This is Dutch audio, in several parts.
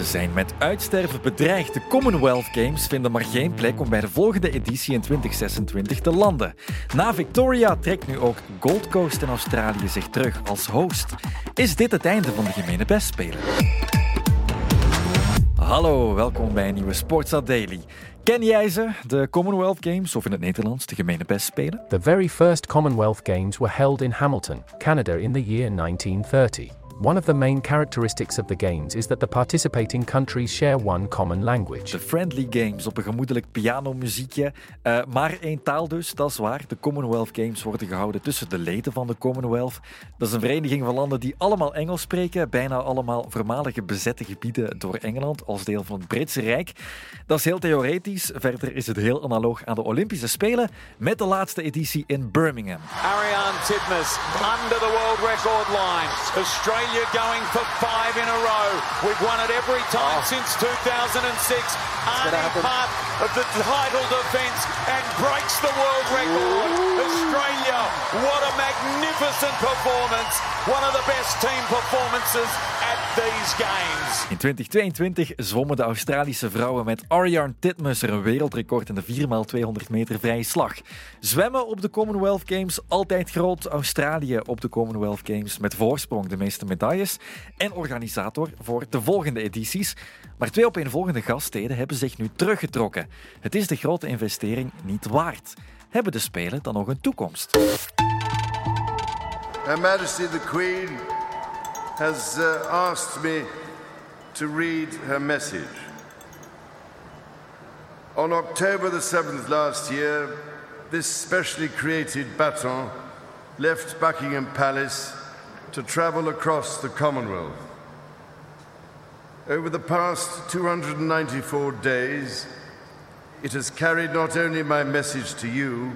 Ze zijn met uitsterven bedreigd. De Commonwealth Games vinden maar geen plek om bij de volgende editie in 2026 te landen. Na Victoria trekt nu ook Gold Coast in Australië zich terug als host. Is dit het einde van de gemene bestspelen? Hallo, welkom bij een nieuwe Sportsa Daily. Ken jij ze, de Commonwealth Games, of in het Nederlands de gemene bestspelen? The very first Commonwealth Games were held in Hamilton, Canada in the year 1930. One of the main characteristics of the Games is that the participating countries share one common language. De Friendly Games op een gemoedelijk pianomuziekje. Uh, maar één taal dus, dat is waar. De Commonwealth Games worden gehouden tussen de leden van de Commonwealth. Dat is een vereniging van landen die allemaal Engels spreken. Bijna allemaal voormalige bezette gebieden door Engeland als deel van het Britse Rijk. Dat is heel theoretisch. Verder is het heel analoog aan de Olympische Spelen met de laatste editie in Birmingham. Ariane Titmus under the world record line. Australia Australia going for five in a row. We've won it every time oh. since 2006. Arnie part of the title defence and breaks the world record. Ooh. Australia, what a magnificent performance. One of the best team performances these games. In 2022 zwommen de Australische vrouwen met Ariarne Titmus er een wereldrecord in de 4x200 meter vrije slag. Zwemmen op de Commonwealth Games altijd groot. Australië op de Commonwealth Games met voorsprong de meeste medailles en organisator voor de volgende edities. Maar twee opeenvolgende gaststeden hebben zich nu teruggetrokken. Het is de grote investering niet waard. Hebben de Spelen dan nog een toekomst? Her Majesty the Queen has uh, asked me to read her message. On October the 7th last year, this specially created baton left Buckingham Palace to travel across the Commonwealth. Over the past 294 days, it has carried not only my message to you,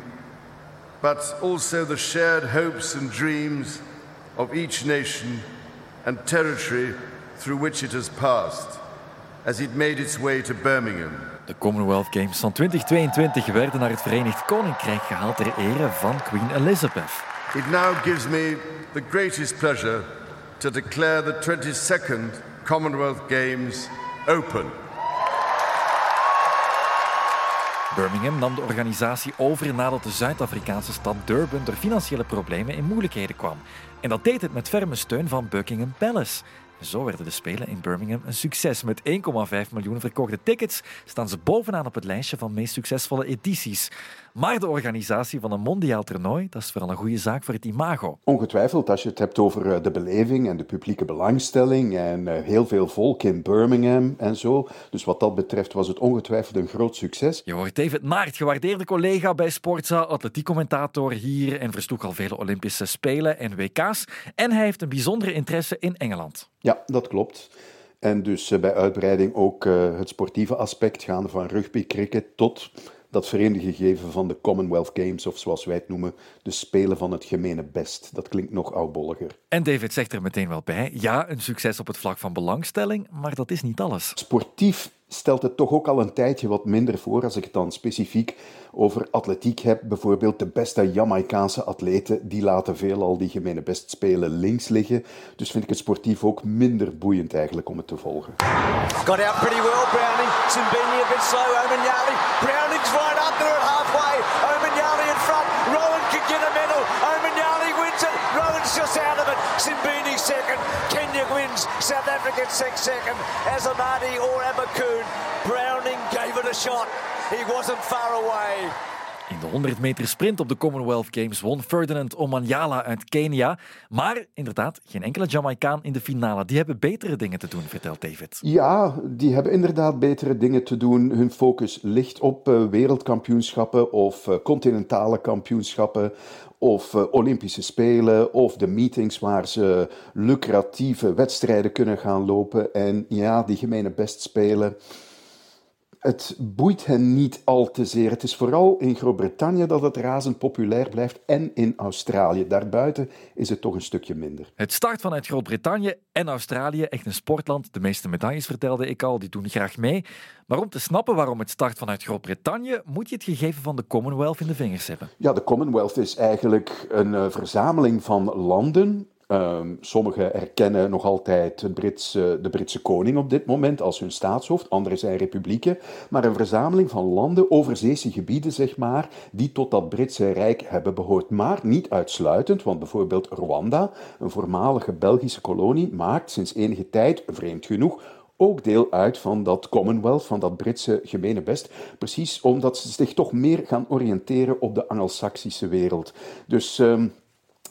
but also the shared hopes and dreams of each nation and territory through which it has passed as it made its way to Birmingham. De Commonwealth Games van 2022 werden naar het Verenigd Koninkrijk gehaald ter ere van Queen Elizabeth. It now gives me the greatest pleasure to declare the 22nd Commonwealth Games open. Birmingham nam de organisatie over nadat de Zuid-Afrikaanse stad Durban door financiële problemen in moeilijkheden kwam. En dat deed het met ferme steun van Buckingham Palace. Zo werden de Spelen in Birmingham een succes. Met 1,5 miljoen verkochte tickets staan ze bovenaan op het lijstje van meest succesvolle edities. Maar de organisatie van een mondiaal toernooi, dat is vooral een goede zaak voor het imago. Ongetwijfeld, als je het hebt over eh, de beleving en de publieke belangstelling en eh, heel veel volk in Birmingham en zo. Dus wat dat betreft was het ongetwijfeld een groot succes. Je hoort David Maart, gewaardeerde collega bij Sportza, atletiekcommentator hier en versloeg al vele Olympische Spelen en WK's. En hij heeft een bijzondere interesse in Engeland. Ja, dat klopt. En dus eh, bij uitbreiding ook het sportieve aspect, gaan van rugby, cricket tot dat verenigde gegeven van de Commonwealth Games, of zoals wij het noemen, de Spelen van het gemene best. Dat klinkt nog oudbolliger. En David zegt er meteen wel bij, ja, een succes op het vlak van belangstelling, maar dat is niet alles. Sportief stelt het toch ook al een tijdje wat minder voor als ik het dan specifiek over atletiek heb. Bijvoorbeeld de beste Jamaicaanse atleten, die laten veelal die gemene best spelen links liggen. Dus vind ik het sportief ook minder boeiend eigenlijk om het te volgen. Got out pretty well, Browning. A wins. South Africa six second. Azamati or Abakoon. Browning gave it a shot. He wasn't far away. In de 100 meter sprint op de Commonwealth Games won Ferdinand Omanyala uit Kenia. Maar inderdaad, geen enkele Jamaicaan in de finale. Die hebben betere dingen te doen, vertelt David. Ja, die hebben inderdaad betere dingen te doen. Hun focus ligt op uh, wereldkampioenschappen of uh, continentale kampioenschappen of uh, Olympische Spelen of de meetings waar ze lucratieve wedstrijden kunnen gaan lopen. En ja, die gemene best spelen het boeit hen niet al te zeer. Het is vooral in Groot-Brittannië dat het razend populair blijft en in Australië. Daarbuiten is het toch een stukje minder. Het start vanuit Groot-Brittannië en Australië, echt een sportland. De meeste medailles vertelde ik al, die doen graag mee. Maar om te snappen waarom het start vanuit Groot-Brittannië, moet je het gegeven van de Commonwealth in de vingers hebben. Ja, de Commonwealth is eigenlijk een uh, verzameling van landen Um, sommigen erkennen nog altijd het Britse, de Britse koning op dit moment als hun staatshoofd, anderen zijn republieken, maar een verzameling van landen, overzeese gebieden zeg maar, die tot dat Britse Rijk hebben behoord. Maar niet uitsluitend, want bijvoorbeeld Rwanda, een voormalige Belgische kolonie, maakt sinds enige tijd, vreemd genoeg, ook deel uit van dat Commonwealth, van dat Britse gemene best, precies omdat ze zich toch meer gaan oriënteren op de Angelsaksische wereld. Dus um,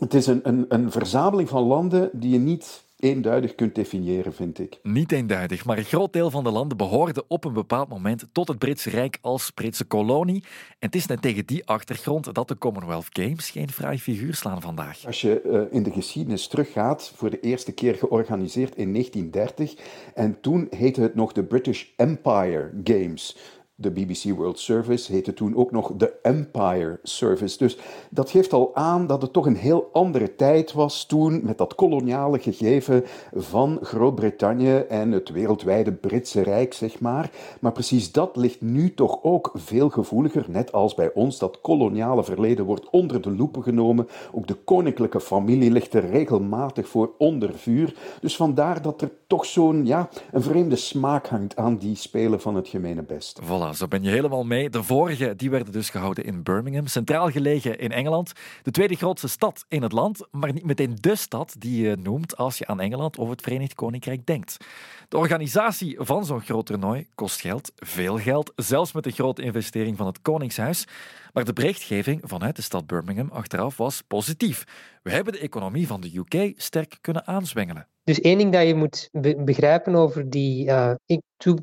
het is een, een, een verzameling van landen die je niet eenduidig kunt definiëren, vind ik. Niet eenduidig, maar een groot deel van de landen behoorde op een bepaald moment tot het Britse Rijk als Britse kolonie. En het is net tegen die achtergrond dat de Commonwealth Games geen fraai figuur slaan vandaag. Als je uh, in de geschiedenis teruggaat, voor de eerste keer georganiseerd in 1930, en toen heette het nog de British Empire Games. De BBC World Service heette toen ook nog de Empire Service. Dus dat geeft al aan dat het toch een heel andere tijd was toen met dat koloniale gegeven van Groot-Brittannië en het wereldwijde Britse Rijk, zeg maar. Maar precies dat ligt nu toch ook veel gevoeliger, net als bij ons. Dat koloniale verleden wordt onder de loepen genomen. Ook de koninklijke familie ligt er regelmatig voor onder vuur. Dus vandaar dat er toch zo'n ja, een vreemde smaak hangt aan die spelen van het gemene best. Voilà, zo ben je helemaal mee. De vorige die werden dus gehouden in Birmingham, centraal gelegen in Engeland. De tweede grootste stad in het land, maar niet meteen de stad die je noemt als je aan Engeland of het Verenigd Koninkrijk denkt. De organisatie van zo'n groot toernooi kost geld, veel geld, zelfs met de grote investering van het Koningshuis. Maar de berichtgeving vanuit de stad Birmingham achteraf was positief. We hebben de economie van de UK sterk kunnen aanzwengelen. Dus één ding dat je moet begrijpen over die uh,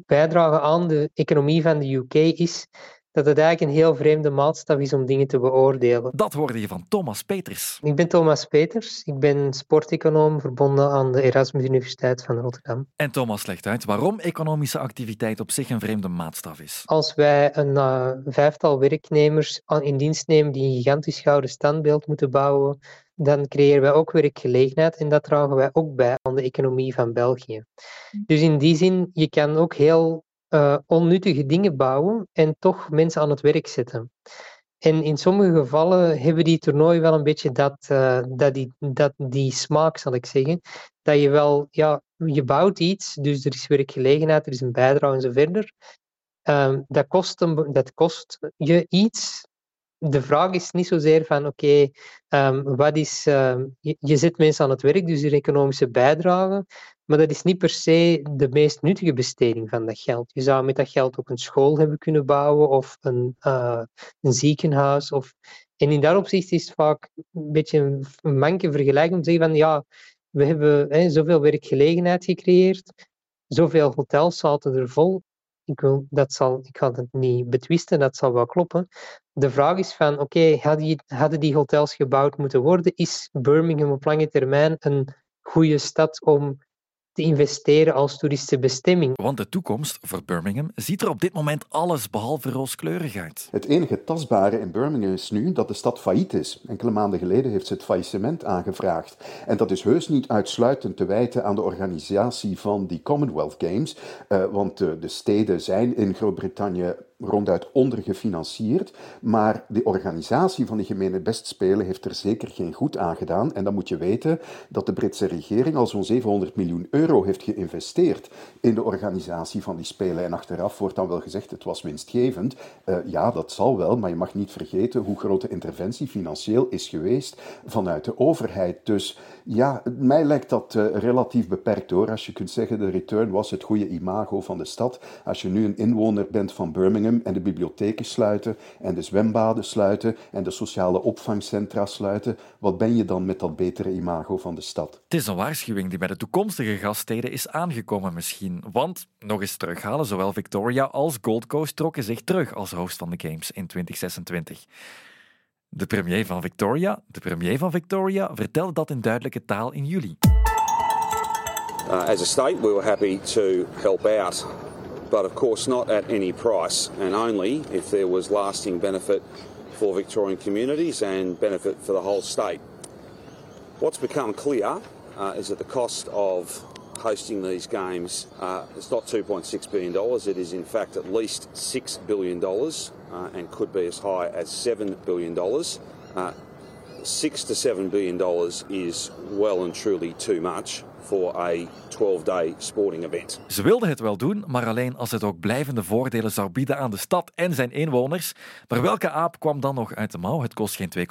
bijdrage aan de economie van de UK is dat het eigenlijk een heel vreemde maatstaf is om dingen te beoordelen. Dat hoorde je van Thomas Peters. Ik ben Thomas Peters. Ik ben sporteconoom verbonden aan de Erasmus Universiteit van Rotterdam. En Thomas legt uit waarom economische activiteit op zich een vreemde maatstaf is. Als wij een uh, vijftal werknemers in dienst nemen die een gigantisch gouden standbeeld moeten bouwen, dan creëren wij ook werkgelegenheid en dat dragen wij ook bij aan de economie van België. Dus in die zin, je kan ook heel uh, onnuttige dingen bouwen en toch mensen aan het werk zetten. En in sommige gevallen hebben die toernooi wel een beetje dat, uh, dat, die, dat die smaak, zal ik zeggen. Dat je wel, ja, je bouwt iets, dus er is werkgelegenheid, er is een bijdrage en zo verder. Um, dat, kost een, dat kost je iets. De vraag is niet zozeer van, oké, um, wat is, um, je, zet mensen aan het werk, dus die economische bijdrage. Maar dat is niet per se de meest nuttige besteding van dat geld. Je zou met dat geld ook een school hebben kunnen bouwen of een, uh, een ziekenhuis. Of... En in dat opzicht is het vaak een beetje een manke vergelijking om te zeggen van ja, we hebben hè, zoveel werkgelegenheid gecreëerd, zoveel hotels zaten er vol. Ik, wil, dat zal, ik ga het niet betwisten, dat zal wel kloppen. De vraag is van, oké, hadden die hotels gebouwd moeten worden? Is Birmingham op lange termijn een goede stad om te investeren als toeristische bestemming. Want de toekomst voor Birmingham ziet er op dit moment alles behalve rooskleurig uit. Het enige tastbare in Birmingham is nu dat de stad failliet is. Enkele maanden geleden heeft ze het faillissement aangevraagd. En dat is heus niet uitsluitend te wijten aan de organisatie van die Commonwealth Games, uh, want de, de steden zijn in Groot-Brittannië ronduit ondergefinancierd. Maar de organisatie van die gemene bestspelen heeft er zeker geen goed aan gedaan. En dan moet je weten dat de Britse regering al zo'n 700 miljoen euro heeft geïnvesteerd in de organisatie van die spelen. En achteraf wordt dan wel gezegd, het was winstgevend. Uh, ja, dat zal wel, maar je mag niet vergeten hoe groot de interventie financieel is geweest vanuit de overheid. Dus ja, mij lijkt dat uh, relatief beperkt hoor. Als je kunt zeggen, de return was het goede imago van de stad. Als je nu een inwoner bent van Birmingham, en de bibliotheken sluiten en de zwembaden sluiten en de sociale opvangcentra sluiten, wat ben je dan met dat betere imago van de stad? Het is een waarschuwing die bij de toekomstige gaststeden is aangekomen misschien. Want, nog eens terughalen, zowel Victoria als Gold Coast trokken zich terug als host van de Games in 2026. De premier van Victoria, de premier van Victoria vertelde dat in duidelijke taal in juli. Uh, as a state, we were happy to help out but of course not at any price and only if there was lasting benefit for Victorian communities and benefit for the whole state. What's become clear uh, is that the cost of hosting these games uh, is not $2.6 billion, it is in fact at least $6 billion uh, and could be as high as $7 billion. Uh, six to seven billion dollars is well and truly too much for a 12-day sporting event. Ze wilden het wel doen, maar alleen als het ook blijvende voordelen zou bieden aan de stad en zijn inwoners. Maar welke aap kwam dan nog uit de mouw? Het kost geen 2,6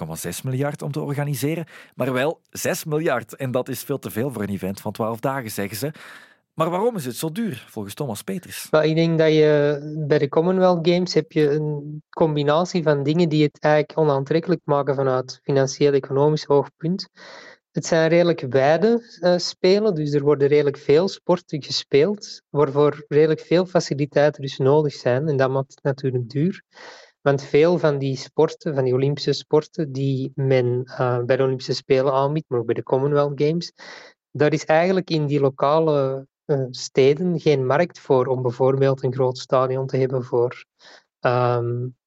miljard om te organiseren, maar wel 6 miljard. En dat is veel te veel voor een event van 12 dagen, zeggen ze. Maar waarom is het zo duur, volgens Thomas Peters? ik denk dat je bij de Commonwealth Games heb je een combinatie van dingen die het eigenlijk onaantrekkelijk maken vanuit financieel-economisch oogpunt. Het zijn redelijk wijde uh, spelen, dus er worden redelijk veel sporten gespeeld, waarvoor redelijk veel faciliteiten dus nodig zijn. En dat maakt het natuurlijk duur. Want veel van die sporten, van die Olympische sporten, die men uh, bij de Olympische Spelen aanbiedt, maar ook bij de Commonwealth Games, daar is eigenlijk in die lokale uh, steden geen markt voor om bijvoorbeeld een groot stadion te hebben voor um,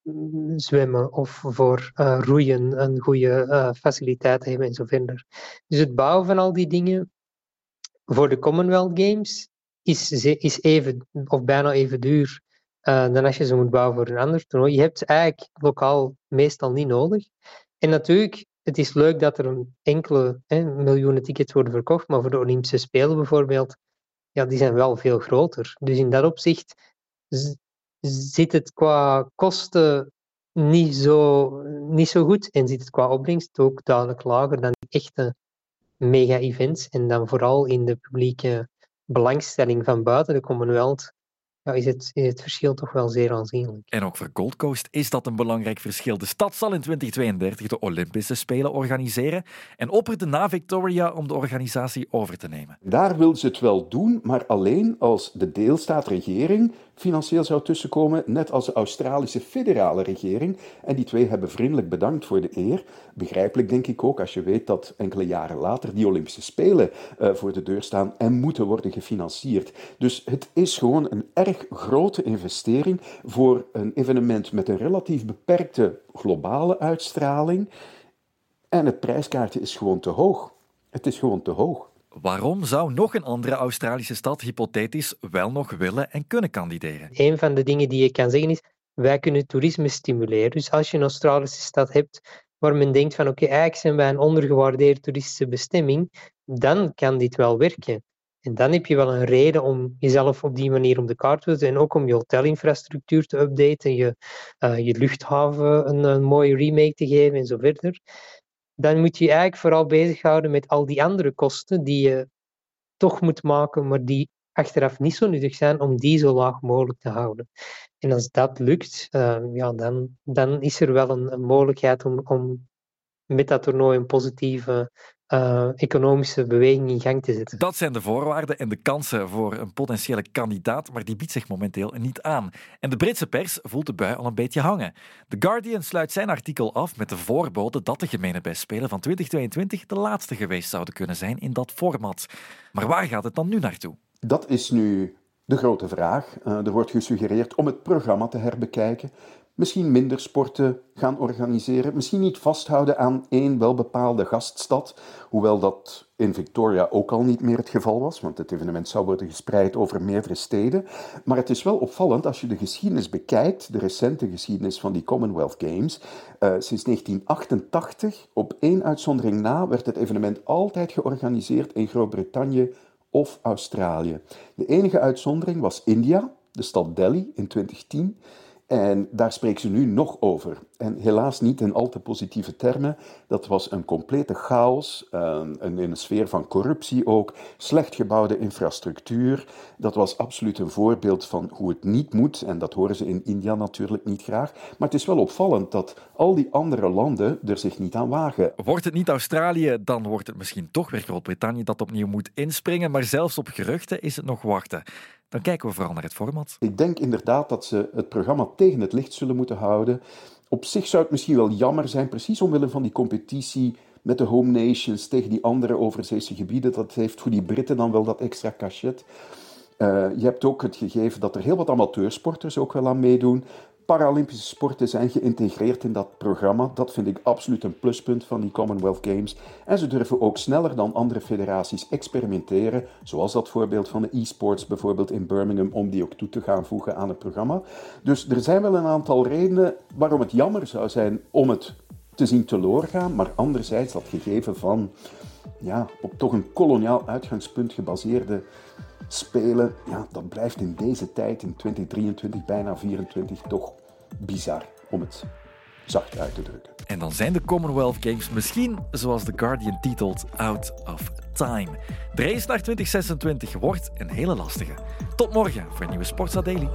zwemmen of voor uh, roeien een goede uh, faciliteit hebben en zo verder. Dus het bouwen van al die dingen voor de Commonwealth Games is, is even of bijna even duur uh, dan als je ze moet bouwen voor een ander toernooi. Je hebt ze eigenlijk lokaal meestal niet nodig. En natuurlijk, het is leuk dat er een enkele hè, miljoenen tickets worden verkocht, maar voor de Olympische Spelen bijvoorbeeld, ja, die zijn wel veel groter. Dus in dat opzicht zit het qua kosten niet zo, niet zo goed en zit het qua opbrengst ook duidelijk lager dan echte mega-events. En dan vooral in de publieke belangstelling van buiten de Commonwealth ja, is, het, is het verschil toch wel zeer aanzienlijk. En ook voor Gold Coast is dat een belangrijk verschil. De stad zal in 2032 de Olympische Spelen organiseren en opperde na Victoria om de organisatie over te nemen. Daar wil ze het wel doen, maar alleen als de deelstaatregering financieel zou tussenkomen, net als de Australische federale regering. En die twee hebben vriendelijk bedankt voor de eer. Begrijpelijk denk ik ook als je weet dat enkele jaren later die Olympische Spelen uh, voor de deur staan en moeten worden gefinancierd. Dus het is gewoon een erg grote investering voor een evenement met een relatief beperkte globale uitstraling. En het prijskaartje is gewoon te hoog. Het is gewoon te hoog. Waarom zou nog een andere Australische stad hypothetisch wel nog willen en kunnen kandideren? Een van de dingen die je kan zeggen is, wij kunnen toerisme stimuleren. Dus als je een Australische stad hebt waar men denkt van oké, eigenlijk zijn wij een ondergewaardeerde toeristische bestemming, dan kan dit wel werken. En dan heb je wel een reden om jezelf op die manier op de kaart te zetten en ook om je hotelinfrastructuur te updaten, je, uh, je luchthaven een, een mooie remake te geven en zo verder dan moet je je eigenlijk vooral bezighouden met al die andere kosten die je toch moet maken, maar die achteraf niet zo nuttig zijn om die zo laag mogelijk te houden. En als dat lukt, uh, ja, dan, dan is er wel een, een mogelijkheid om, om met dat toernooi een positieve uh, economische beweging in gang te zetten. Dat zijn de voorwaarden en de kansen voor een potentiële kandidaat, maar die biedt zich momenteel niet aan. En de Britse pers voelt de bui al een beetje hangen. The Guardian sluit zijn artikel af met de voorbode dat de gemene bestspelen van 2022 de laatste geweest zouden kunnen zijn in dat format. Maar waar gaat het dan nu naartoe? Dat is nu de grote vraag. Uh, er wordt gesuggereerd om het programma te herbekijken misschien minder sporten gaan organiseren, misschien niet vasthouden aan één welbepaalde gaststad, hoewel dat in Victoria ook al niet meer het geval was, want het evenement zou worden gespreid over meerdere steden. Maar het is wel opvallend als je de geschiedenis bekijkt, de recente geschiedenis van die Commonwealth Games. Uh, sinds 1988, op één uitzondering na, werd het evenement altijd georganiseerd in Groot-Brittannië of Australië. De enige uitzondering was India, de stad Delhi in 2010. En daar spreekt ze nu nog over. En helaas niet in al te positieve termen. Dat was een complete chaos, een, in een sfeer van corruptie ook, slecht gebouwde infrastructuur. Dat was absoluut een voorbeeld van hoe het niet moet. En dat horen ze in India natuurlijk niet graag. Maar het is wel opvallend dat al die andere landen er zich niet aan wagen. Wordt het niet Australië, dan wordt het misschien toch weer Groot-Brittannië dat opnieuw moet inspringen. Maar zelfs op geruchten is het nog wachten dan kijken we vooral naar het format. Ik denk inderdaad dat ze het programma tegen het licht zullen moeten houden. Op zich zou het misschien wel jammer zijn, precies omwille van die competitie met de home nations tegen die andere overzeese gebieden. Dat heeft voor die Britten dan wel dat extra cachet. Uh, je hebt ook het gegeven dat er heel wat amateursporters ook wel aan meedoen. Paralympische sporten zijn geïntegreerd in dat programma. Dat vind ik absoluut een pluspunt van die Commonwealth Games. En ze durven ook sneller dan andere federaties experimenteren, zoals dat voorbeeld van de e-sports bijvoorbeeld in Birmingham, om die ook toe te gaan voegen aan het programma. Dus er zijn wel een aantal redenen waarom het jammer zou zijn om het te zien teloor gaan, maar anderzijds dat gegeven van ja, op toch een koloniaal uitgangspunt gebaseerde spelen, ja, dat blijft in deze tijd, in 2023, bijna 24, toch bizar om het zacht uit te drukken. En dan zijn de Commonwealth Games misschien, zoals The Guardian titelt, out of time. De race naar 2026 wordt een hele lastige. Tot morgen voor een nieuwe Sportsa Daily.